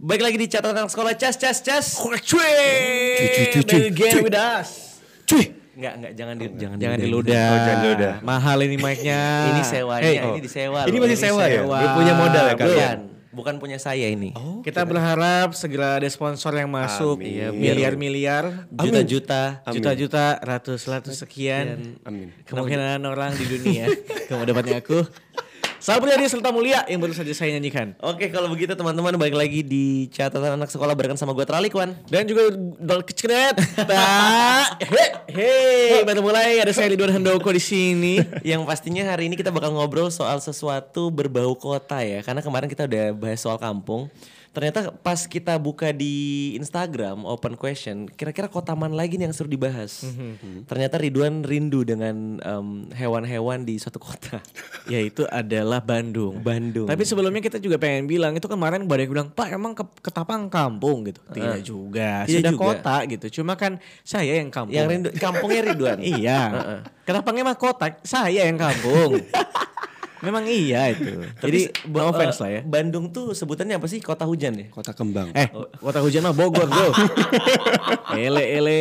Baik lagi di catatan anak sekolah cas cas cas. Cuy, cuy, cuy, Again with us. cuy. Enggak enggak jangan di jangan Jangan di diludah. Oh, jangan diludah. Mahal ini mic-nya. Ini sewanya, Hey, ini disewa Ini loh. masih sewa ya? sewa. Belum punya modal ya kalian? Bukan, bukan punya saya ini. Oh, Kita berharap segera ada sponsor yang masuk. Amin. Iya, miliar-miliar, Juta-juta. Amin. juta-juta, ratus-ratus sekian. Amin. Kemungkinan orang di dunia kamu dapatnya aku. Salam Mulia serta mulia yang baru saja saya nyanyikan. Oke kalau begitu teman-teman balik lagi di catatan anak sekolah barengan sama gue Tralikwan. Dan juga dol kecret. Hei, baru mulai ada saya Ridwan Handoko di sini. Yang pastinya hari ini kita bakal ngobrol soal sesuatu berbau kota ya. Karena kemarin kita udah bahas soal kampung. Ternyata pas kita buka di Instagram open question, kira-kira kota mana lagi nih yang seru dibahas? Ternyata Ridwan rindu dengan em, hewan-hewan di suatu kota. Yaitu adalah Bandung. Bandung. Tapi sebelumnya kita juga pengen bilang itu kemarin banyak yang bilang Pak emang ke ketapang kampung gitu. Tidak juga, Tidak sudah juga. kota gitu. Cuma kan saya yang kampung. yang rindu kampungnya Ridwan. Iya. Ketapangnya mah kota, saya yang kampung. Memang iya itu. Jadi no offense eh, lah ya. Bandung tuh sebutannya apa sih? Kota hujan ya? Kota kembang. Eh, kota hujan mah Bogor, Bro. ele ele.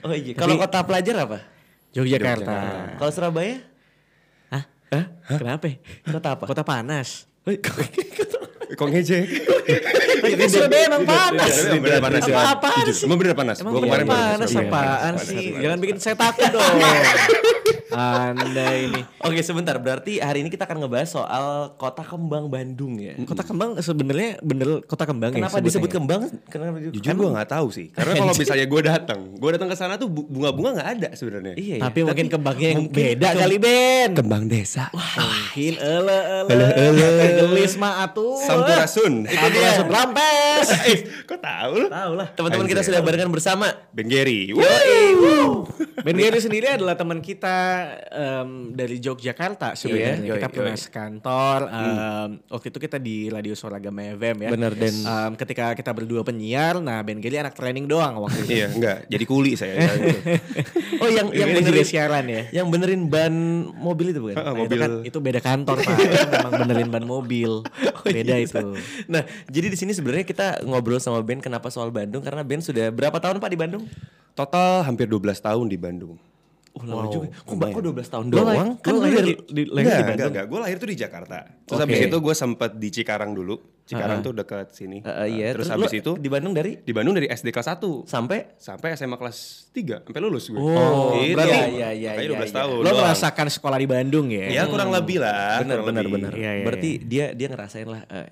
Oh iya. Kalau kota pelajar apa? Yogyakarta. Kalau Surabaya? Hah? Hah? Kenapa? Kota apa? Kota panas. Kok ngejek? Tapi Surabaya emang panas. Bener panas ya? Apa apaan Jujur, sih? Emang bener panas. Emang Gua kemarin panas apaan Panas, sih? panas, Jangan panas. bikin saya takut dong. Anda ini. Oke sebentar, berarti hari ini kita akan ngebahas soal kota kembang Bandung ya. Kota Kembang sebenarnya bener Kota Kembang ya Kenapa sebutnya disebut ya? kembang? Kenapa Jujur gue gak tahu sih. Karena kalau misalnya gue datang, gue datang ke sana tuh bu- bunga-bunga nggak ada sebenarnya. Iya ya. Tapi mungkin kembangnya yang mungkin beda kem- kali Ben. Kembang desa. Mungkin ele ele. Gelis mah atuh. Sampurasun. Sampurasun rampes. Eh, Kok tahu lu? Tahu lah. Teman-teman kita sudah barengan bersama. Ben Gary. Ben Gary sendiri adalah teman kita em, dari Yogyakarta sebenarnya. Iya, kita yoi, pernah yoi. sekantor. em, waktu itu kita di Radio Suara Gama FM ya. Bener, dan- Em, ketika kita berdua penyiar, nah Ben Gary anak training doang waktu itu. Iya, enggak. Jadi kuli saya. Oh yang yang juga benerin siaran ya. yang benerin ban mobil itu bukan? Ah, Nah, mobil. itu kan itu beda kantor pak. Itu memang benerin ban mobil. Beda itu. Nah, jadi di sini sebenarnya kita ngobrol sama Ben kenapa soal Bandung karena Ben sudah berapa tahun Pak di Bandung? Total hampir 12 tahun di Bandung. Oh, lama juga. Kok Mbak kok 12 tahun doang? lahir- Kan lu lahir di, di, lahir di Bandung. enggak, enggak. Gue lahir tuh di Jakarta. Terus Oke. habis itu gue sempet di Cikarang dulu. Cikarang tuh dekat sini. Eh, eh, iya. Terus, lu habis itu di Bandung dari di Bandung dari SD kelas 1 sampai sampai SMA kelas 3 sampai lulus gue. Oh, Gitu. berarti- Iya, iya, iya, 12 iya. tahun. Lo doang. merasakan sekolah di Bandung ya? Ya kurang lebih lah. benar benar benar. Iya, iya, Berarti dia dia ngerasain lah Bandung.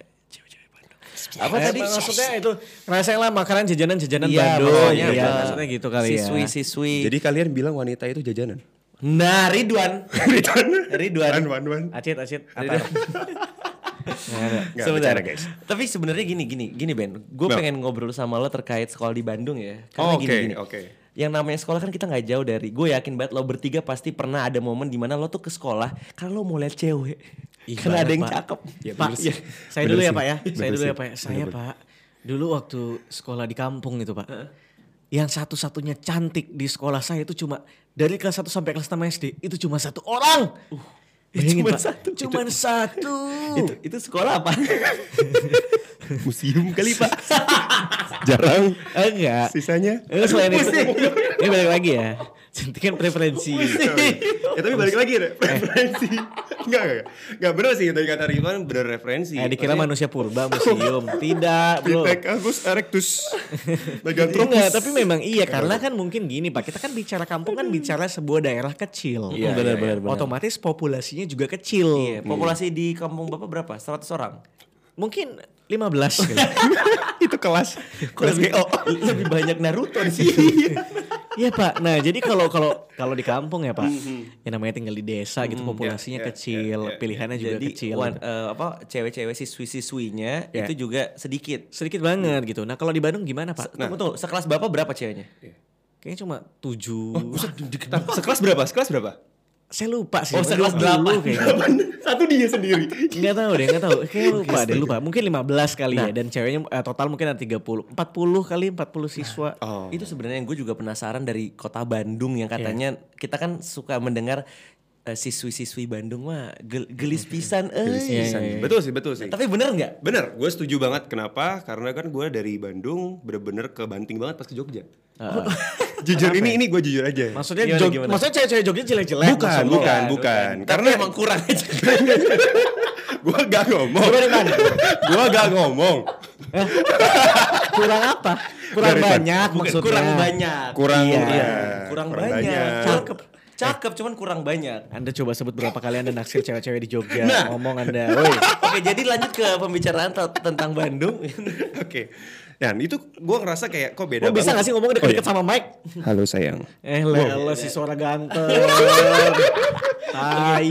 Apa Eh, tadi? maksudnya itu ngerasain lah makanan jajanan-jajanan Iya, Bandung. pokoknya Iya, apa. maksudnya gitu kali ya. Siswi siswi. Jadi kalian bilang wanita itu jajanan? Nah, Ridwan. Ridwan. Ridwan. Wan, wan. Acit, acit. Ridwan. Nggak, Sebentar bercanda, guys. Tapi sebenarnya gini gini gini Ben, gue Nah. pengen ngobrol sama lo terkait sekolah di Bandung ya. Oh, gini, oke, gini. oke. Yang namanya sekolah kan kita nggak jauh dari. Gue yakin banget lo bertiga pasti pernah ada momen di mana lo tuh ke sekolah karena lo mau lihat cewek. Ih, karena ada yang Pak. cakep. Ya, Pak, bener sih. saya Bener dulu ya. Pak ya. Saya dulu ya. Pak. ya. Saya Pak. Dulu waktu sekolah di kampung itu Pak. Yang satu-satunya cantik di sekolah saya itu cuma dari kelas 1 sampai kelas 6 SD itu cuma satu orang. Bayangin, cuma Pak. satu. Cuman satu. Itu itu sekolah apa? Museum kali pak. Jarang. Enggak. Sisanya. Eh, selain itu, ini balik lagi ya. Cantik kan preferensi. ya tapi balik lagi deh. Referensi. Enggak, enggak. Enggak bener sih dari kata Ridwan bener referensi. Eh, dikira manusia purba museum. Tidak, bro. Pithecanthropus erectus. Enggak, Meganthropus. tapi memang iya karena kan mungkin gini Pak, kita kan bicara kampung kan bicara sebuah daerah kecil. Iya, benar, benar, benar. Otomatis populasinya juga kecil. Iya, populasi di kampung Bapak berapa? 100 orang. Mungkin 15 kali. itu kelas. Kok lebih, lebih banyak Naruto di sini. Iya Pak. Nah, jadi kalau kalau kalau di kampung ya Pak, yang namanya tinggal di desa gitu populasinya ya, ya, kecil, ya, ya. pilihannya juga Jadi kecil. wan- eh, apa cewek-cewek siswi-siswinya Ya. itu juga sedikit. Sedikit banget gitu. Nah, kalau di Bandung gimana Pak? Tunggu tunggu, sekelas Bapak berapa ceweknya? Kayaknya cuma 7. Sekelas berapa? Sekelas berapa? Saya lupa sih. Oh, sekelas Dulu delapan. kayaknya. Satu dia sendiri. Enggak tahu deh, enggak tahu. Kayaknya lupa deh, lupa. Mungkin 15 kali ya dan ceweknya eh, total mungkin ada 30. 40 kali 40 siswa. Oh. Itu sebenarnya yang gue juga penasaran dari kota Bandung yang katanya kita kan suka mendengar siswi-siswi Bandung mah gel- gelis pisan Gelis eh. pisan. Betul sih, betul sih. Tapi bener nggak? Bener, gue setuju banget. Kenapa? Karena kan gue dari Bandung bener-bener kebanting banget pas ke Jogja. jujur ini ini gue jujur aja. Maksudnya Gimana, jog, gimana? maksudnya cewek-cewek Jogja jelek-jelek. bukan, bukan, bukan, Tapi Karena emang kurang aja. gue gak ngomong. gue gak ngomong. Kurang apa? Kurang Dari- banyak Bukan, maksudnya. kurang banyak. Kurang, Iya. iya, kurang, kurang banyak. banyak. Cakep. Cakep cuman kurang banyak. Anda coba sebut berapa kali Anda naksir cewek-cewek di Jogja. Nah. Ngomong Anda. Woi. Oke, jadi lanjut ke pembicaraan te- tentang Bandung. Oke. Dan itu gue ngerasa kayak kok beda Lo bisa banget. gak sih ngomong deket-deket sama Mike? Halo sayang. Eh lo si suara ganteng. Tai,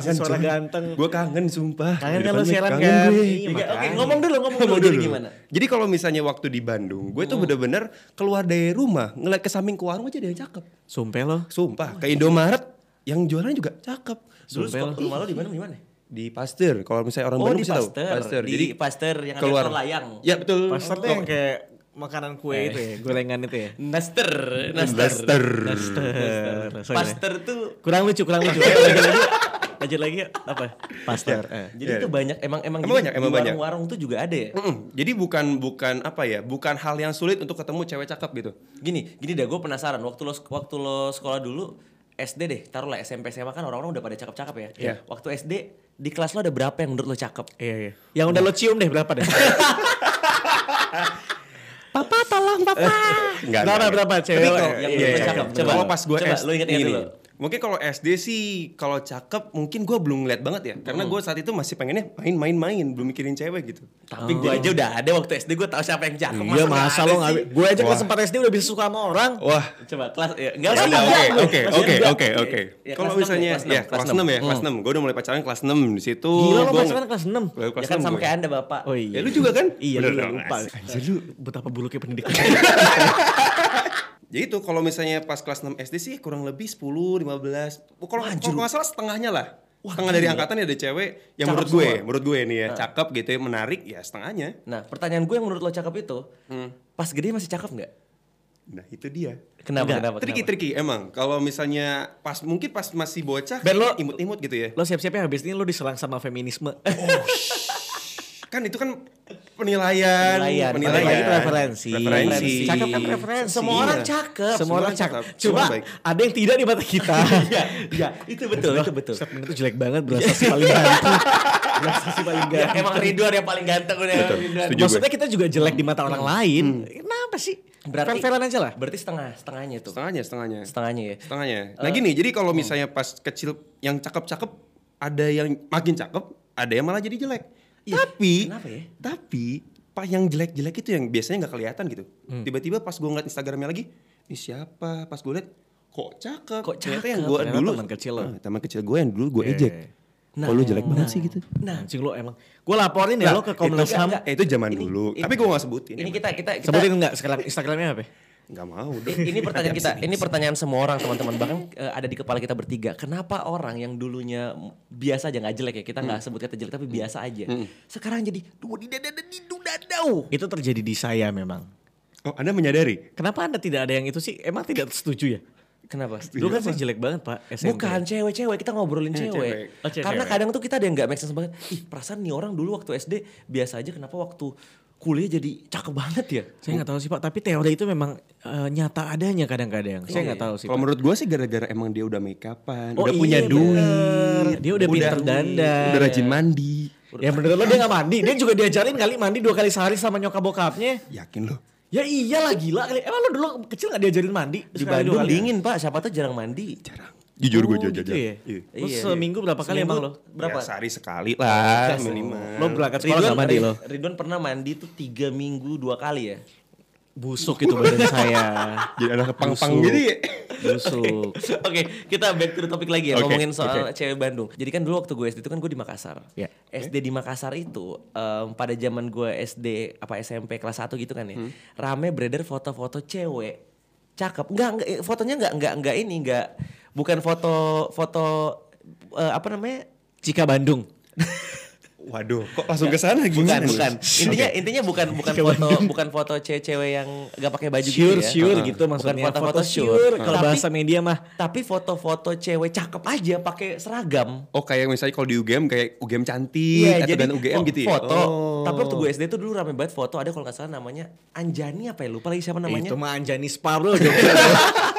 si suara ganteng. Gue kangen sumpah. Kangen kan lo mic, siaran kan? Oke, ngomong dulu, ngomong dulu. Jadi dulu. gimana? Jadi kalau misalnya waktu di Bandung, gue tuh bener-bener keluar dari rumah, ngeliat ke samping ke warung aja ada yang cakep. Sumpah lo. Sumpah, ke Indomaret yang jualannya juga cakep. Dulu Sumpah sekolah rumah lo di mana? Di mana? Di Pasteur, kalau misalnya orang Oh, Bandung pasti tahu. Pasteur. Di Pasteur yang ada keluar tol layang. Ya betul. Pasar tuh yang kayak makanan kue itu ya, gorengan itu ya. Naster, Naster. Pasteur. Pasteur. Sorry, Pasteur tuh Kurang lucu, kurang lucu. Lanjut lagi. Lanjut lagi apa? Pasteur. Eh. jadi Iya. tuh banyak emang emang, Emang banyak, emang di banyak. warung-warung tuh juga ada ya. Mm-mm. Jadi bukan bukan apa ya, bukan hal yang sulit untuk ketemu cewek cakep gitu. Gini, gini deh gue penasaran waktu lo waktu lo sekolah dulu SD deh, taruhlah SMP SMA kan orang-orang udah pada cakep-cakep ya. Iya. Waktu SD di kelas lo ada berapa yang menurut lo cakep? Iya, iya. Yang udah lo cium deh berapa deh? papa tolong papa. Enggak, Berapa berapa cewek? Kalau yang iya, iya. Coba. Kalau pas gue Coba, lo inget-inget ini, dulu. Mungkin kalau SD sih kalau cakep mungkin gue belum ngeliat banget ya. Karena gue saat itu masih pengennya main-main-main, belum mikirin cewek gitu. Tapi gue aja udah ada waktu SD gue tahu siapa yang cakep. Iya masa lo nggak? Gue aja kelas Wah. 4 SD udah bisa suka sama orang. Wah, Coba kelas ya, enggak Ya sih. Oke, oke, Masih oke, oke, oke. Ya, Kalau enam misalnya ya kelas 6 ya, kelas 6. Gue udah mulai pacaran kelas 6 di situ. Gila lo gua pacaran kelas 6. Gua kelas Ya kan 6 sama kayak anda bapak. Oh iya. Ya lu juga kan? Iya lu lupa. Anjir lu betapa buruknya pendidikan. Jadi itu kalau misalnya pas kelas 6 SD sih kurang lebih 10, 15. Oh, Kalau kalau nggak salah setengahnya lah. setengah dari angkatan ya ada cewek yang Cakep menurut gue, semua. menurut gue nih ya, cakep gitu ya, menarik ya setengahnya. Nah, pertanyaan gue yang menurut lo cakep itu, pas gede masih cakep nggak? Nah, itu dia. Kenapa? Kenapa? Triki kenapa? triki emang kalau misalnya pas mungkin pas masih bocah Ben, lo- imut-imut gitu ya. lo siap-siap ya habis ini lo diserang sama feminisme. Kan itu kan penilaian, Penilaian. penilaian. Lagi preferensi. Preferensi. Cakep kan preferensi. Semua orang cakep. Semua orang cakep. cakep. Cuma baik. ada yang tidak di mata kita. Iya, iya, itu betul, itu betul. Statement itu jelek banget berasa si paling ganteng. berasa si paling Ya, ganteng. emang Ridwan yang paling ganteng udah. Maksudnya kita juga jelek di mata orang lain. Kenapa sih? Berarti Fair-fairan aja lah. Berarti setengah, setengahnya tuh. Setengahnya, setengahnya. Setengahnya ya. Setengahnya. Nah gini, jadi kalau misalnya pas kecil yang cakep-cakep, ada yang makin cakep, ada yang malah jadi jelek. Iya, tapi, kenapa ya? tapi pak yang jelek-jelek itu yang biasanya nggak kelihatan gitu. Tiba-tiba pas gue ngeliat Instagramnya lagi, ini siapa? Pas gue liat, kok cakep? Kok Ternyata yang cakep? gue dulu, teman kecil lo. Ah, teman kecil gue yang dulu gue ejek. Nah, Kok lu jelek banget sih gitu? Nah, Anjing lo emang. Gue laporin ya Nah, lo ke Komnas HAM. Eh, itu zaman Ini- dulu. ini- Tapi gue gak sebutin. ini kita kita kita Sebutin enggak sekarang Instagramnya apa? Gak mau. I- ini pertanyaan kita, ini pertanyaan semua orang teman-teman bahkan eh, ada di kepala kita bertiga. Kenapa orang yang dulunya biasa aja nggak jelek ya kita nggak sebut kata jelek tapi biasa aja. Sekarang jadi duh di dada di dadau. Itu terjadi di saya memang. Oh, Anda menyadari? Kenapa anda tidak ada yang itu sih? Emang tidak setuju ya? Kenapa? Dulu kan saya jelek banget pak SMP. Bukan cewek-cewek kita ngobrolin Eh, cewek. cewek. Oh, cewek. Karena kadang tuh kita ada yang nggak make sense banget. Ih perasaan nih orang dulu waktu SD biasa aja kenapa waktu kuliah jadi cakep banget ya? Saya nggak tahu sih pak, tapi teori itu memang eh, nyata adanya kadang-kadang. Saya nggak tahu sih. Kalau menurut gue sih gara-gara emang dia udah make upan, Oh udah iya, punya bener. duit, Dia udah pinter dandan. udah rajin mandi. Ya menurut lo dia nggak mandi, dia juga diajarin kali mandi dua kali sehari sama nyokap bokapnya. Yakin lo? Ya iyalah gila kali. Emang lo dulu kecil nggak diajarin mandi? Di Bandung dingin pak, siapa tuh jarang mandi. Jarang. Jujur gue Oh, jajan. gitu ya? Iya. Lo Iya. seminggu berapa kali Seminggu emang lo? Berapa? Ya, sehari sekali lah minimal. Lo berangkat sekolah nggak mandi lo? Ridwan pernah mandi tuh tiga minggu dua kali ya. Busuk itu badan saya. Jadi anak pang-pang Busuk. gitu ya. Busuk. Oke, kita back to the topic lagi ya Oke, ngomongin soal cewek Bandung. Jadi kan dulu waktu gue SD itu kan gue di Makassar. Ya. SD di Makassar itu em, pada zaman gue SD apa SMP kelas 1 gitu kan ya. Hmm. Rame beredar foto-foto cewek cakep. Enggak, enggak fotonya enggak enggak enggak ini enggak bukan foto foto eh, apa namanya? Cika Bandung. Waduh, kok langsung ke sana Bukan, gimana? bukan. Intinya Oke. intinya bukan bukan foto bukan foto cewek-cewek yang gak pakai baju Sure, gitu ya. sure Heeh. gitu maksudnya. Bukan foto-foto Foto sure. sure, kalau bahasa media mah. Tapi foto-foto cewek cakep aja pakai seragam. Oh kayak misalnya kalau di UGM kayak UGM cantik atau dan UGM gitu ya? Foto. Oh. Tapi waktu gue SD tuh dulu rame banget foto ada kalau nggak salah namanya Anjani apa ya lupa lagi siapa namanya. Itu mah Anjani Sparrow dong.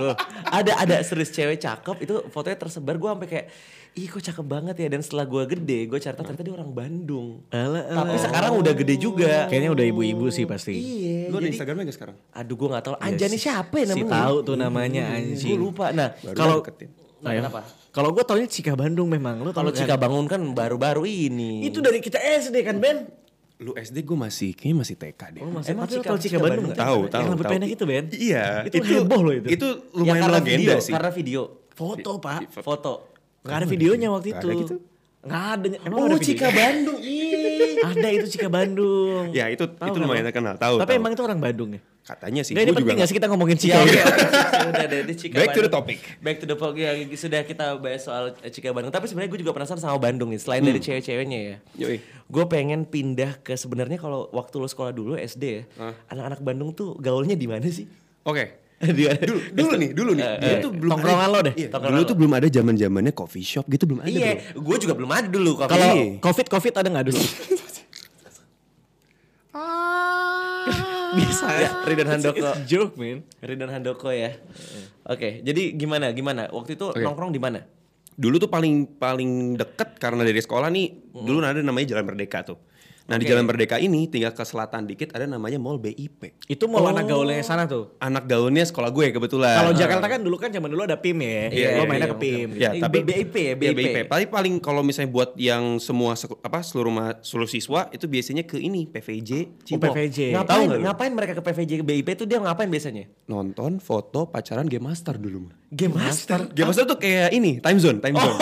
Bro, ada ada serius cewek cakep itu fotonya tersebar gue sampai kayak ih kok cakep banget ya dan setelah gue gede gue cari tahu ternyata dia orang Bandung. Alah, Tapi sekarang udah gede juga. Kayaknya udah ibu-ibu sih pasti. Iya. Lu ada jadi- Instagramnya gak sekarang? Aduh gue gak tahu Anjani siapa ya Si namanya? tahu tuh namanya Gue anjing. lupa. Nah, Kalau nah, Ayo. kenapa? Kalau gue taunya Cika Bandung memang. Lu Kalau tahu Cika bangun kan baru-baru ini. Itu dari kita SD kan Ben? Lu SD gue masih, kayaknya masih TK deh. Oh, Emang Tapi lu Cika- tahu Cika Cika Bandung Bandung nggak? Tahu, tahu, Yang pendek itu Ben? Iya, Itu heboh loh itu. Itu Ya, lumayan karena legenda video, sih. Karena video. Foto pak. Foto. Nggak ada videonya waktu Nggak itu. ada gitu? Nggak ada. Emang Oh ada Cika videonya? Bandung. Ih. Ada itu Cika Bandung. Ya itu Tahu itu kan lumayan lo? terkenal. Tahu. Tapi tahu. emang itu orang Bandung ya? katanya sih. Nggak ini penting juga gak sih kita ngomongin Cika? Ya, ini? oke. Sudah deh, di Cika Back to the Bandung. topic. Back to the topic. Ya, sudah kita bahas soal Cika Bandung. Tapi sebenarnya gue juga penasaran sama Bandung nih. Selain dari cewek-ceweknya ya. Yoi. Gue pengen pindah ke sebenarnya kalau waktu lo sekolah dulu SD ya. Anak-anak Bandung tuh gaulnya di mana sih? Oke. Mana? Dulu, dulu nih, dulu nih. Eh, Dulu eh, tuh belum tongkrongan ada, lo deh. Iya, Tongkrongan dulu lo. tuh belum ada zaman zamannya coffee shop gitu belum ada. Iya, gue juga belum ada dulu. Kalau Kalau. COVID COVID ada nggak dulu? bisa ya, Ridwan Handoko. It's joke man. Ridwan Handoko ya. Oke, jadi gimana gimana? Waktu itu nongkrong di mana? Dulu tuh paling paling deket karena dari sekolah nih, dulu ada namanya Jalan Merdeka tuh. Nah di Oke. Jalan Merdeka ini tinggal ke selatan dikit ada namanya Mall BIP. Itu mau anak gaulnya sana tuh. Anak gaulnya sekolah gue kebetulan. Kalau Jakarta kan dulu kan zaman dulu ada PIM ya. Iya, Lo iya, mainnya iya, ke PIM. betul. Ya, Eh, tapi BIP ya, Iya, BIP. Paling paling kalau misalnya buat yang semua apa seluruh ma- seluruh siswa itu biasanya ke ini PVJ Oh, Cibok. PVJ. Tahu Ngapain, lu? ngapain mereka ke PVJ ke BIP itu dia ngapain biasanya? Nonton foto pacaran game master dulu. Game Master. Game master tuh kayak ini time zone, time zone.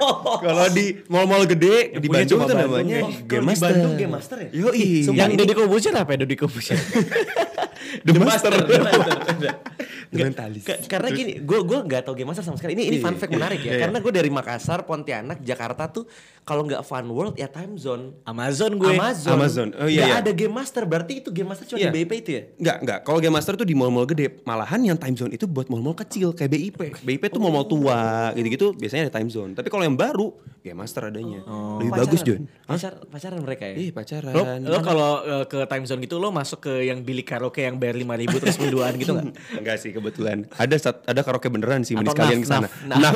kalau di mall-mall gede Yang di Bandung tuh Bandung namanya game kalau di master. Bandung Game Master ya? Yoi. Yang Deddy Kobusier apa ya Deddy Kobusier? The Master. The Master. The Mentalis. Ka- karena gini, gue gue nggak tahu Game Master sama sekali. Ini ini Iya, fun fact iya, menarik ya. iya, iya. Karena gue dari Makassar, Pontianak, Jakarta tuh kalau nggak Fun World ya Time Zone. Amazon gue. Amazon. Amazon. Oh, iya, Nggak iya. ada Game Master. Berarti itu Game Master cuma Iya. di BIP itu ya? Enggak, enggak. Kalau Game Master tuh di mall-mall gede. Malahan yang time zone itu buat mall-mall kecil kayak BIP. BIP tuh mall-mall tua gitu-gitu biasanya ada time zone. Tapi kalau yang baru Game Master adanya. Lebih Pacaran. bagus, John. Pacar, pacaran mereka ya? Ih, pacaran. Lo, lo kalau uh, ke time zone gitu lo masuk ke yang bilik karaoke yang bayar 5 ribu terus berduaan gitu gak? Enggak sih kebetulan. Ada sat- ada karaoke beneran sih mending sekalian naf, ke sana. naf, naf.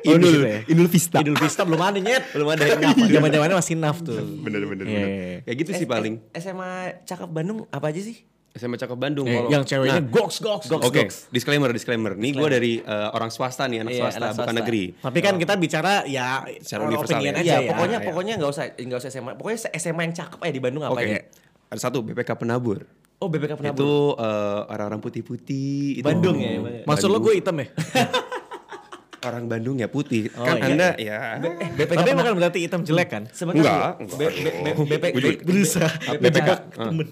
Oh, Inul, ya? Inul Vista. Idul Vista belum ada nyet. Belum ada. Zaman zamannya masih naf tuh. Bener bener Iya, bener. iya, iya. Kayak gitu sih S- paling. S- SMA Cakep Bandung apa aja sih? SMA Cakep Bandung Eh, kalau yang ceweknya Nah, goks goks. Goks, Oke, goks. disclaimer disclaimer. Nih gue dari eh, orang swasta nih, anak Iya, swasta anak bukan swasta. negeri. Tapi kan kita bicara ya Secara universal ya. aja Iya, ya. pokoknya iya. pokoknya nggak usah nggak usah SMA. Pokoknya SMA yang cakep ya di Bandung apa Oke. aja? Ada satu BPK Penabur. Oh, BPK Penabur. Itu eh, orang-orang putih-putih. itu. Bandung ya, Bang. Maksud lo gue hitam ya? Orang Bandung ya putih. Oh, kan iya. Anda ya. Eh, BPK Tapi bukan berarti hitam jelek kan? Sebentar. Enggak, Bu. enggak. B- B- B- BP Gua juga berusaha. BPK BPK.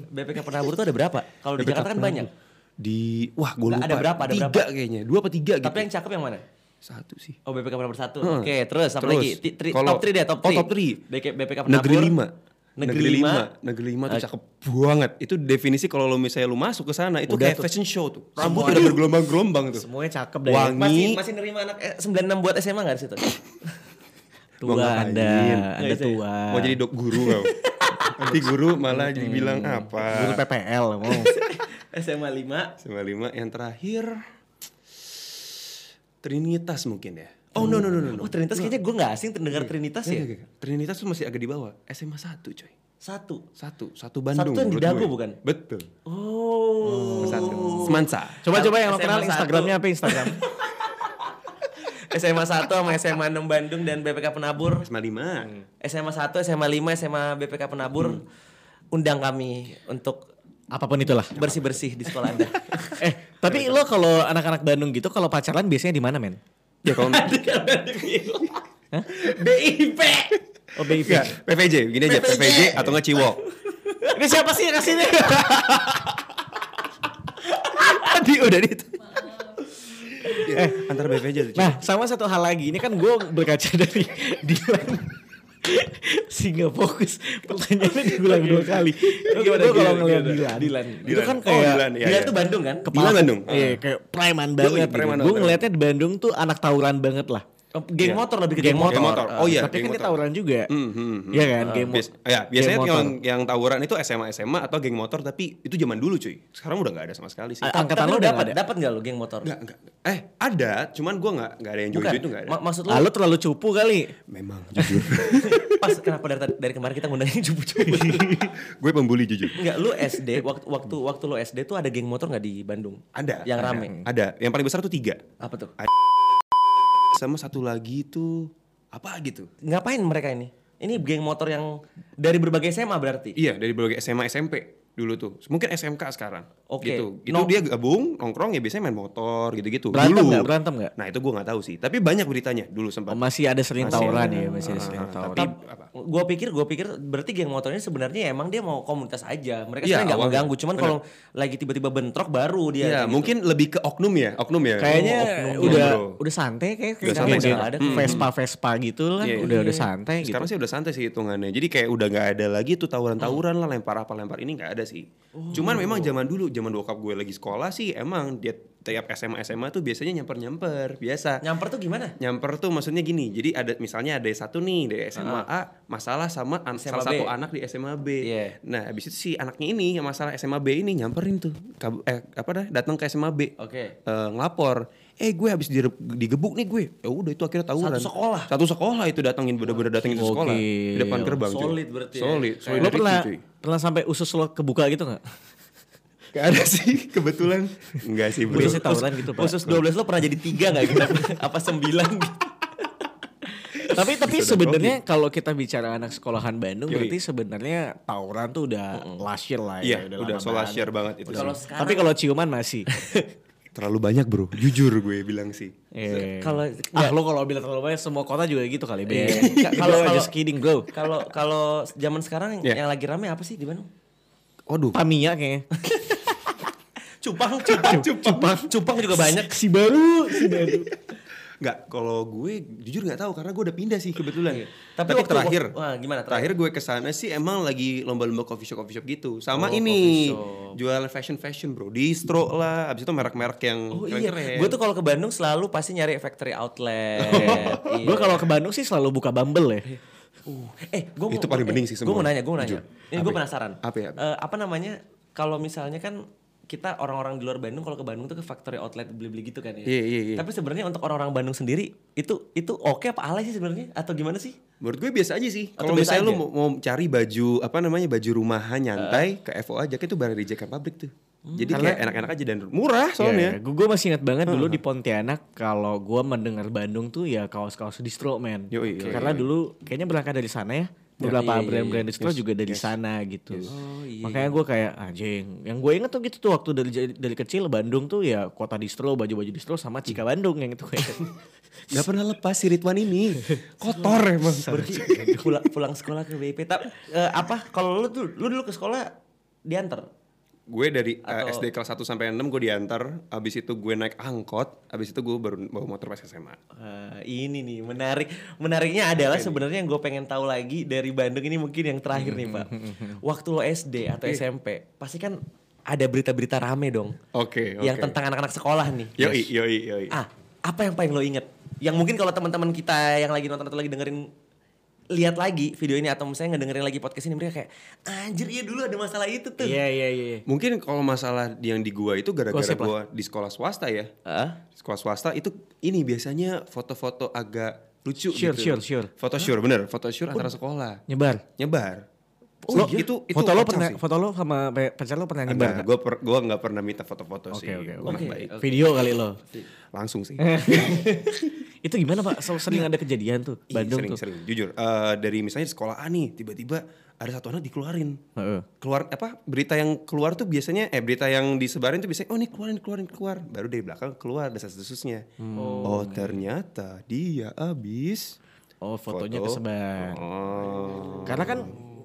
BPK Penabur tuh ada berapa? Kalau di Jakarta kan banyak. Di wah gue lupa. ada berapa, ada tiga berapa? kayaknya. Dua apa tiga gitu. Tapi yang cakep yang mana? Satu sih. Oh BPK Penabur satu. Hmm. Oke, terus apa Terus, lagi? Ti- tri- kalau- top 3 deh, top 3. oh, top three. BPK, BPK Penabur. Negeri lima. Negeri lima. Negeri lima tuh cakep banget. Itu definisi kalau lo misalnya lo masuk ke sana itu Udah kayak tuh. fashion show tuh. Rambut udah bergelombang-gelombang tuh. Semuanya cakep ya. Wangi. Masih masih nerima anak eh, 96 buat SMA enggak di situ? Tua ngapain? Anda, Nggak Anda bisa ya? tua. Mau jadi dok guru kau. Nanti guru malah dibilang apa? Guru PPL mau. SMA 5. Sama lima yang terakhir Trinitas mungkin ya. Oh no no no no. no. Oh, Trinitas kayaknya gue gak asing terdengar Trinitas Nggak, ya. nggak, nggak. Trinitas tuh masih agak di bawah. SMA 1 coy. Satu. Satu, satu Bandung. Satu yang di Dago gue. bukan? Betul. Oh. Satu. Semansa. Coba-coba yang lo kenal. Instagramnya apa Instagram? SMA 1 sama SMA 6 Bandung dan BPK Penabur. SMA 5. SMA 1, SMA 5, SMA BPK Penabur. Undang kami untuk Apa pun itulah. bersih-bersih di sekolah Anda. Eh, tapi lo kalau anak-anak Bandung gitu kalau pacaran biasanya di mana, men? Ya kalau BIP. Oh, BIP. Enggak, PVJ, gini aja, PVJ. PVJ atau nggak Ciwok. Ini siapa sih yang kasih ini? Tadi udah itu. eh, antara PVJ tuh. Nah, sama satu hal lagi. Ini kan gue berkaca dari Dilan. Sehingga fokus pertanyaannya diulang dua kali. Gimana, Gue kalau ngeliat? Dilan, Dilan. itu Dilan. kan Oh, kayak Dilan, iya, Dia iya. tuh Bandung kan? Dilan Bandung. Iya, kayak preman banget. preman gitu. banget, Gue preman. ngeliatnya di Bandung tuh anak tawuran banget lah. Oh, Geng Iya. motor lebih ke Geng geng motor. Geng motor. Oh iya, Tapi geng kan dia motor. tawuran juga. Hmm, hmm, hmm. Iya kan, game Bias- ya, biasanya yang yang tawuran itu SMA SMA atau geng motor tapi itu zaman dulu cuy. Sekarang udah nggak ada sama sekali sih. Tapi Angkatan lu dapat nggak ada? dapat enggak lu geng motor? Enggak, enggak. Eh, ada, cuman gua nggak nggak ada yang join itu nggak ada. Ma- maksud lu Ah, lu terlalu cupu kali. Memang jujur. pas kenapa dari dari kemarin kita ngundangin cupu-cupu? gue pembuli jujur. Enggak, lu SD waktu waktu waktu lu SD tuh ada geng motor nggak di Bandung? Ada. Yang rame. Ada. Yang paling besar tuh tiga. Apa tuh? Sama satu lagi tuh apa gitu? Ngapain mereka ini? Ini geng motor yang dari berbagai SMA berarti. Iya, dari berbagai SMA SMP dulu tuh. Mungkin SMK sekarang. Oke. Gitu. Itu No. dia gabung, nongkrong ya biasanya main motor gitu-gitu. Berantem dulu. nggak? Berantem nggak? Nah, itu gua nggak tahu sih. Tapi banyak beritanya dulu sempat. Oh, masih ada sering Masih tawuran ada. ya, masih ada sering Ah, tawuran. tapi? Gua pikir, gua pikir berarti geng motor ini sebenarnya emang dia mau komunitas aja. Mereka Iya, sebenarnya nggak mengganggu. Cuman kalau lagi tiba-tiba bentrok baru dia. Iya, kayak gitu. mungkin lebih ke oknum ya, oknum ya. Kayaknya Oh, oknum, udah bro. udah santai kayak Udah santai udah sekarang. ada Vespa Vespa gitu lah Iya, udah iya. udah santai gitu. Sekarang sih udah santai sih hitungannya. Jadi kayak udah nggak ada lagi tuh tawuran-tawuran lah lempar apa lempar ini nggak ada sih. Cuman memang zaman dulu, zaman bokap gue lagi sekolah sih emang dia tiap SMA SMA tuh biasanya nyamper-nyamper, biasa. nyamper tuh gimana? Nyamper tuh maksudnya gini, jadi ada misalnya ada satu nih dari SMA A masalah sama an- SMA salah B. satu anak di SMA B. Iya. Nah, habis itu si anaknya ini yang masalah SMA B ini nyamperin tuh, eh apa dah, datang ke SMA B. Oke. Eh, ngelapor, eh gue habis dire- digebuk nih gue. Ya udah itu akhirnya tawuran. Satu sekolah? Satu sekolah itu datangin bener-bener datangin ke sekolah di depan gerbang. cuy. Solid berarti ya. Solid. Kayak- solid Lo pernah cuy. pernah sampai usus lo kebuka gitu nggak? Gak ada sih kebetulan. Enggak sih bro. Ususnya tawuran gitu pak. Khusus 12 lo pernah jadi tiga nggak gitu? Apa sembilan gitu? tapi tapi sebenarnya kalau kita bicara anak sekolahan Bandung Yoi. berarti sebenarnya tawuran tuh udah last year lah Iya, ya. udah lama so last banget. year banget itu. Kalau sih. sekarang Tapi kalau ciuman masih. Terlalu banyak bro, jujur gue bilang sih. Eh. Kalau- ah lo kalau bilang terlalu banyak semua kota juga gitu kali. Be. Iya. Kalau just kidding bro. kalau kalau zaman sekarang Iya. yang lagi rame apa sih di Bandung? Waduh. Pamia kayaknya. Cupang, cupang, cupang, cupang juga banyak. si baru, si baru. Enggak, kalau gue jujur nggak tahu karena gue udah pindah sih kebetulan. Tapi Tapi, waktu- terakhir, wah, gimana terakhir gue ke sana sih emang lagi lomba-lomba coffee shop coffee shop gitu. Sama Oh, ini coffee shop. jual fashion fashion bro, distro lah. Abis itu merek-merek yang Oh iya, keren-keren. gue tuh kalau ke Bandung selalu pasti nyari factory outlet. Iya. Gue kalau ke Bandung sih selalu buka Bumble ya. Uh, eh, gue Itu paling bening sih Gue semua. mau nanya, gue mau nanya. Ini gue penasaran. Apa ya, apa? Eh, apa namanya? Kalau misalnya kan kita orang-orang di luar Bandung kalau ke Bandung tuh ke factory outlet beli-beli gitu kan ya. Iya, iya, iya. Tapi sebenarnya untuk orang-orang Bandung sendiri itu itu oke apa alay sih sebenarnya atau gimana sih? Menurut gue biasa aja sih. Atau Kalau misalnya lu mau, mau cari baju apa namanya baju rumahan nyantai ke FO aja itu barang dijakan pabrik tuh. Jadi Karena- kayak enak-enak aja dan murah soalnya. Gue gue masih ingat banget dulu di Pontianak kalau gue mendengar Bandung tuh ya kaos-kaos distro men. Yoi, yoi, Karena dulu kayaknya berangkat dari sana ya. Beberapa iya, iya, brand-brand iya. distro juga dari sana gitu. Oh, iya, Makanya gue kayak anjing. Yang gue inget tuh gitu tuh waktu dari dari kecil Bandung tuh ya kota distro, baju-baju distro sama Cika Bandung yang itu kayak. Gak pernah lepas si Ridwan ini. Kotor emang. Pulang, pulang sekolah ke BIP. Tapi eh, apa kalau lu tuh lu dulu ke sekolah diantar? Gue dari uh, Atau- SD kelas 1 sampai 6 gue diantar, abis itu gue naik angkot, abis itu gue baru bawa motor pas SMA. Eh, ini nih menarik. Menariknya adalah sebenarnya yang gue pengen tahu lagi dari Bandung ini mungkin yang terakhir nih pak. Waktu lo SD atau SMP pasti kan ada berita-berita rame dong. Oke, oke. yang tentang anak-anak sekolah nih. Yoi, yoi, yoi. ah apa yang paling lo inget yang mungkin kalau teman-teman kita yang lagi nonton atau lagi dengerin lihat lagi video ini atau misalnya ngedengerin lagi podcast ini mereka kayak anjir iya dulu ada masalah itu tuh Iya iya iya. Mungkin kalau masalah yang di gua itu gara-gara gua di sekolah swasta ya. Ah? Sekolah swasta itu ini biasanya foto-foto agak lucu Sure, gitu. sure, sure. Foto sure, bener. Foto sure antara sekolah. Nyebar. Nyebar. Oh, Lo- iya? itu itu foto lo pernah sih. foto lo sama pe- pacar lo pernah nyebar? Enggak, nggak? gue per, gua nggak pernah minta foto-foto Oke, sih. oke, Gua oke. baik. Video kali lo. Langsung sih. itu gimana pak? So, sering ada kejadian tuh Bandung sering, tuh. sering. Jujur, eh, dari misalnya di sekolah A nih, tiba-tiba ada satu anak dikeluarin. Heeh. Keluar apa? Berita yang keluar tuh biasanya eh berita yang disebarin tuh biasanya oh nih keluarin keluarin keluar. Baru dari belakang keluar desas-desusnya. Oh, ternyata dia abis Oh fotonya Foto. kesebar. Oh. Karena kan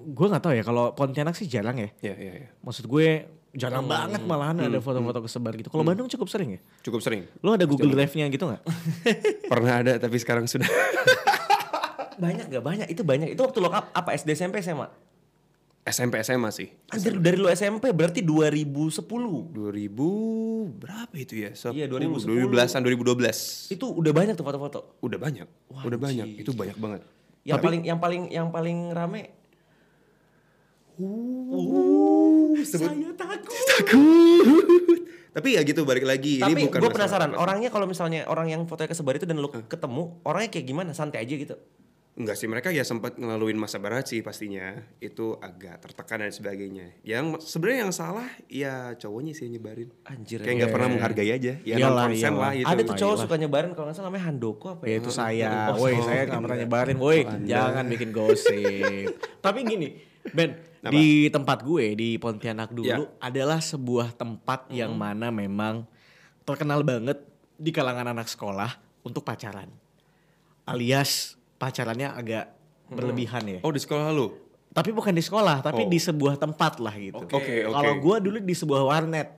gue nggak tahu ya kalau Pontianak sih jarang ya. Ya, ya, ya. Maksud gue jarang banget malahan ada foto-foto kesebar gitu. Kalau Bandung cukup sering ya. Cukup sering. Lo ada Google Drive-nya gitu nggak? Pernah ada tapi sekarang sudah Banyak gak? Banyak. Itu banyak. Itu waktu lo ap- apa SD SMP SMA? SMP SMA sih. Anjir dari lo SMP berarti 2010. 2000 berapa itu ya? Iya, 2010. 2010-an, 2012. Itu udah banyak tuh foto-foto. Udah banyak. udah banyak. Itu banyak banget. Yang paling yang paling yang paling rame Uh, saya takut. Tapi ya gitu balik lagi ini Tapi bukan gue masalah penasaran apa. orangnya kalau misalnya orang yang fotonya kesebar itu dan lo ketemu orangnya kayak gimana santai aja gitu. Enggak sih mereka ya sempat ngelaluin masa berat sih pastinya. Itu agak tertekan dan sebagainya. Yang sebenarnya yang salah ya cowoknya sih yang nyebarin. Anjir. Kayak nggak pernah menghargai aja. Ya Iyalah, konsen iyalah. lah gitu. Ada tuh cowok suka nyebarin kalau nggak salah namanya Handoko apa Ya ya? itu saya, Oh, woi oh, saya nggak pernah nyebarin, woi jangan bikin gosip. Tapi gini, Ben, di tempat gue di Pontianak dulu Ya. adalah sebuah tempat yang mana memang terkenal banget di kalangan anak sekolah untuk pacaran, alias pacarannya agak berlebihan ya. Oh di sekolah lu? Tapi bukan di sekolah, tapi Oh. di sebuah tempat lah gitu. Oke, oke. Kalau gue dulu di sebuah warnet.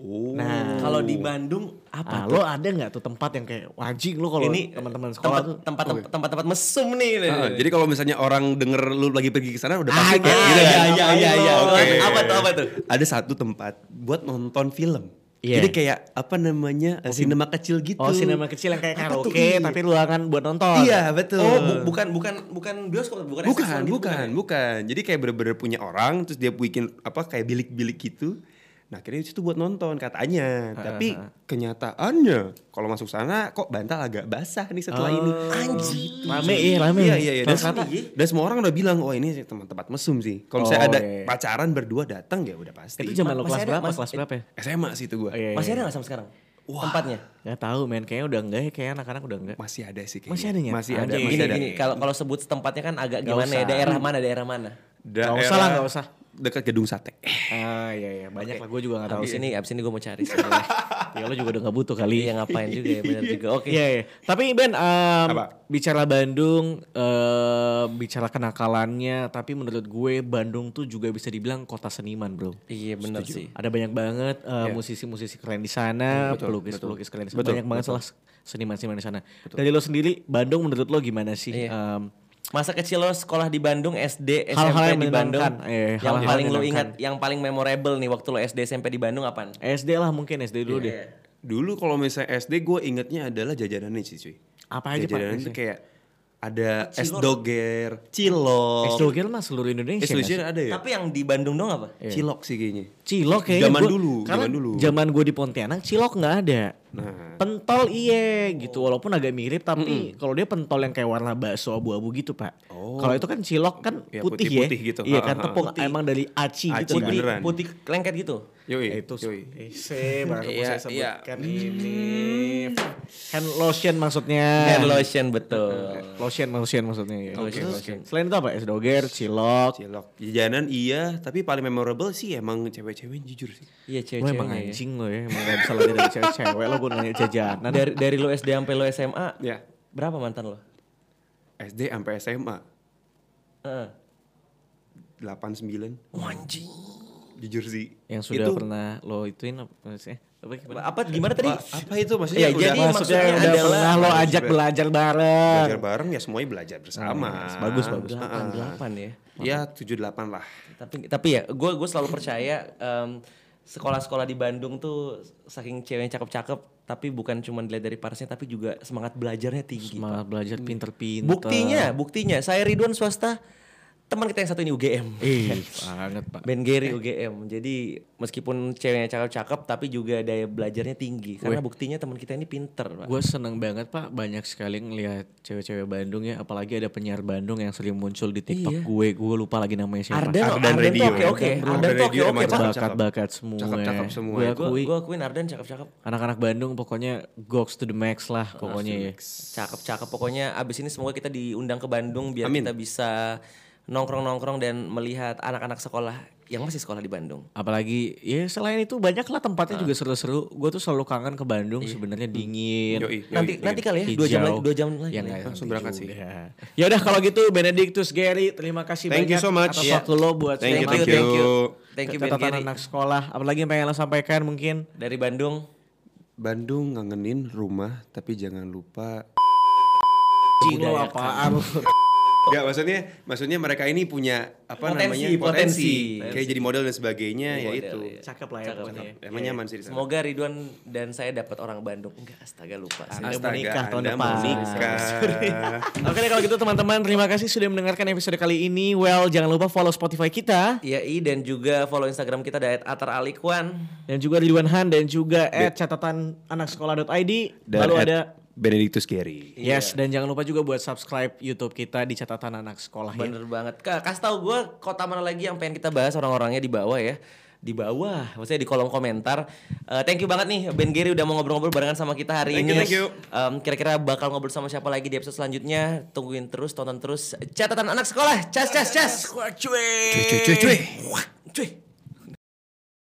Oh. Nah, Kalau di Bandung apa? ah, lo ada nggak tuh tempat yang kayak wajib lo kalau Ini teman-teman sekolah tempat, tuh tempat tempat tempat tempat mesum nih. Ah, jadi kalau misalnya orang denger lu lagi pergi ke sana udah Ah, pasti kayak iya, gitu iya, kan? iya, iya, iya. Oke. Apa tuh, apa tuh? Ada satu tempat buat nonton film. Iya. Jadi kayak apa namanya? sinema kecil gitu. Oh, sinema kecil yang kayak karaoke Iya. tapi ruangan buat nonton. Iya, betul. Oh, bu- bukan bukan bukan bioskop, bukan bukan, SX1 gitu, bukan, ya? bukan. Jadi kayak bener-bener punya orang terus dia bikin apa kayak bilik-bilik gitu. Nah, akhirnya itu buat nonton katanya. Tapi kenyataannya kalau masuk sana kok bantal agak basah nih setelah ini. Anjir. Rame iya, rame. Iya iya iya. Dan, Ternyata- dan semua orang udah bilang, oh ini sih teman tempat mesum sih. Kalau misalnya Oh, ada iya. pacaran berdua datang ya udah pasti. Itu zaman lo Masih kelas ada, berapa? Mas? Kelas berapa ya? SMA sih itu gua. Oh, iya, iya. Masih ada nggak sampai sekarang? Tempatnya. Gak tahu men, kayaknya udah enggak ya, kayak anak-anak udah enggak. Masih ada sih kayaknya. Masih? Masih ada, Anjing. masih Gini ada. gini kalau kalau sebut tempatnya kan agak Nggak gimana ya? Daerah mana? Daerah mana? Gak usah lah, gak usah. Dekat gedung sate. Ah iya iya, banyak lah gue juga gak tahu Abis sih. ini abis ini gue mau cari. Ya lo juga udah gak butuh kali. Iya ngapain juga ya benar juga. Oke. Iya, iya. Tapi Ben, em, Apa? bicara Bandung, eh, bicara kenakalannya, tapi menurut gue Bandung tuh juga bisa dibilang kota seniman bro. Iya benar sih. Ada banyak banget eh, musisi-musisi keren di sana, Betul, pelukis-pelukis keren di sana. Betul, banyak banget salah seniman-seniman di sana. Dari lo sendiri, Bandung menurut lo gimana sih? Iya. Em, Masa kecil lo sekolah di Bandung, SD, SMP Hal-hal yang di Bandung. Eh, yang hal-hal paling yang lo ingat, yang paling memorable nih waktu lo SD, SMP di Bandung apaan? SD lah mungkin SD dulu deh. Iya. Dulu kalau misalnya SD gue ingetnya adalah jajanan sih cuy. Apa aja pak? Jajanan itu kayak ada es Cilok. doger, cilok. Es doger mah seluruh Indonesia. Es doger ada ya? Tapi yang di Bandung dong apa? Cilok sih kayaknya. Cilok kayaknya Zaman gua- dulu, karena zaman dulu. Zaman gue di Pontianak cilok nggak ada. Nah, Pentol iye gitu walaupun agak mirip tapi kalau dia pentol yang kayak warna bakso abu-abu gitu pak. Oh. Kalau itu kan cilok kan Ya, putih, putih-putih ya. gitu. Iya kan ha, ha. tepung Putih. emang dari aci, Aci gitu kan. Putih, beneran. putih lengket gitu. yoi, Ya, itu yoi. Ese baru Iya, saya iya. sebutkan ini hand lotion maksudnya. Hand lotion betul. Lotion lotion maksudnya ya. Lotion, Terus, lotion. Selain itu apa? Es doger, cilok. Cilok. Jajanan iya, tapi paling memorable sih emang cewek-cewek jujur sih. Iya Lo emang cewek-ceweknya ya. anjing lo ya, emang gak bisa lari dari cewek-cewek lo gue nanya jajanan. Dari dari lo SD sampai lo SMA, Ya. berapa mantan lo? SD sampai SMA Heeh. 89 Anjing. jujur sih. yang sudah Itu- pernah lo ituin apa sih? Apa gimana? Apa gimana tadi? Apa itu maksudnya? Iya, jadi udah maksudnya udah adalah- pernah lo ajak belajar bareng. belajar bareng ya semuanya belajar bersama. bagus, bagus. Delapan delapan ya. Ya 78 lah. Tapi tapi ya, gue gue selalu percaya em, sekolah-sekolah di Bandung tuh saking ceweknya cakep-cakep, tapi bukan cuma dilihat dari parasnya, tapi juga semangat belajarnya tinggi. Semangat belajar pinter-pinter. Buktinya, buktinya, saya Ridwan swasta, teman kita yang satu ini UGM. Ih, banget pak. Ben Gary UGM. Jadi meskipun ceweknya cakep-cakep, tapi juga daya belajarnya tinggi. Karena buktinya teman kita ini pinter, Pak. Gue seneng banget pak, banyak sekali ngelihat cewek-cewek Bandung ya, apalagi ada penyiar Bandung yang sering muncul di TikTok Iya. gue, gue lupa lagi namanya siapa. Ardan, Ardan Ardan, tuh Radio oke ya. oke. Ardan Ardan tuh Radio oke cakep. Bakat-bakat semua. Cakep-cakep semua. Gue akui, gue akuin Ardan cakep-cakep. anak-anak Bandung pokoknya goks to the max lah pokoknya ya. Cakep-cakep pokoknya abis ini semoga kita diundang ke Bandung biar Amin. kita bisa nongkrong-nongkrong dan melihat anak-anak sekolah yang masih sekolah di Bandung. Apalagi ya selain itu banyak lah tempatnya juga seru-seru. Gue tuh selalu kangen ke Bandung sebenarnya dingin. Yoi, yoi, nanti yoi. nanti kali ya dua jam lagi dua jam lagi. Ya nggak, Langsung berangkat sih. Ya udah kalau gitu Benedictus Gary terima kasih Thank you banyak so much. atas Iya. waktu lo buat Thank you, thank you. Thank you. Thank you Ben catatan Gary. anak sekolah. Apalagi yang pengen lo sampaikan mungkin. Dari Bandung. Bandung ngangenin rumah tapi jangan lupa Cing lo apaan? Gak maksudnya maksudnya mereka ini punya apa Potensi, namanya potensi. kayak jadi model dan sebagainya ya itu. iya. Cakep lah ya Cakep, pokoknya. cakep. Emang nyaman sih di sana. Semoga Ridwan dan saya dapat orang Bandung. Enggak, astaga lupa. Saya Astaga, mau nikah tahun Anda depan. mau nikah. Oke deh kalau gitu teman-teman terima kasih sudah mendengarkan episode kali ini. Well jangan lupa follow Spotify kita Iya, i dan juga follow Instagram kita dari @ataralikwan. dan juga Ridwan Han dan juga at catatan anak sekolah.id. Dan Lalu at ada Benedictus Gary. Yes dan jangan lupa juga buat subscribe YouTube kita di catatan anak sekolah ya. Bener banget. Kak, kasih tahu gue kota mana lagi yang pengen kita bahas orang-orangnya di bawah ya. Di bawah, maksudnya di kolom komentar. Eh, thank you banget nih Ben Gary udah mau ngobrol-ngobrol barengan sama kita hari Thank ini. you, thank you. Em, kira-kira bakal ngobrol sama siapa lagi di episode selanjutnya? Tungguin terus, tonton terus catatan anak sekolah. Cas cas cas. Cuy. Cuy cuy cuy cuy. Cuy.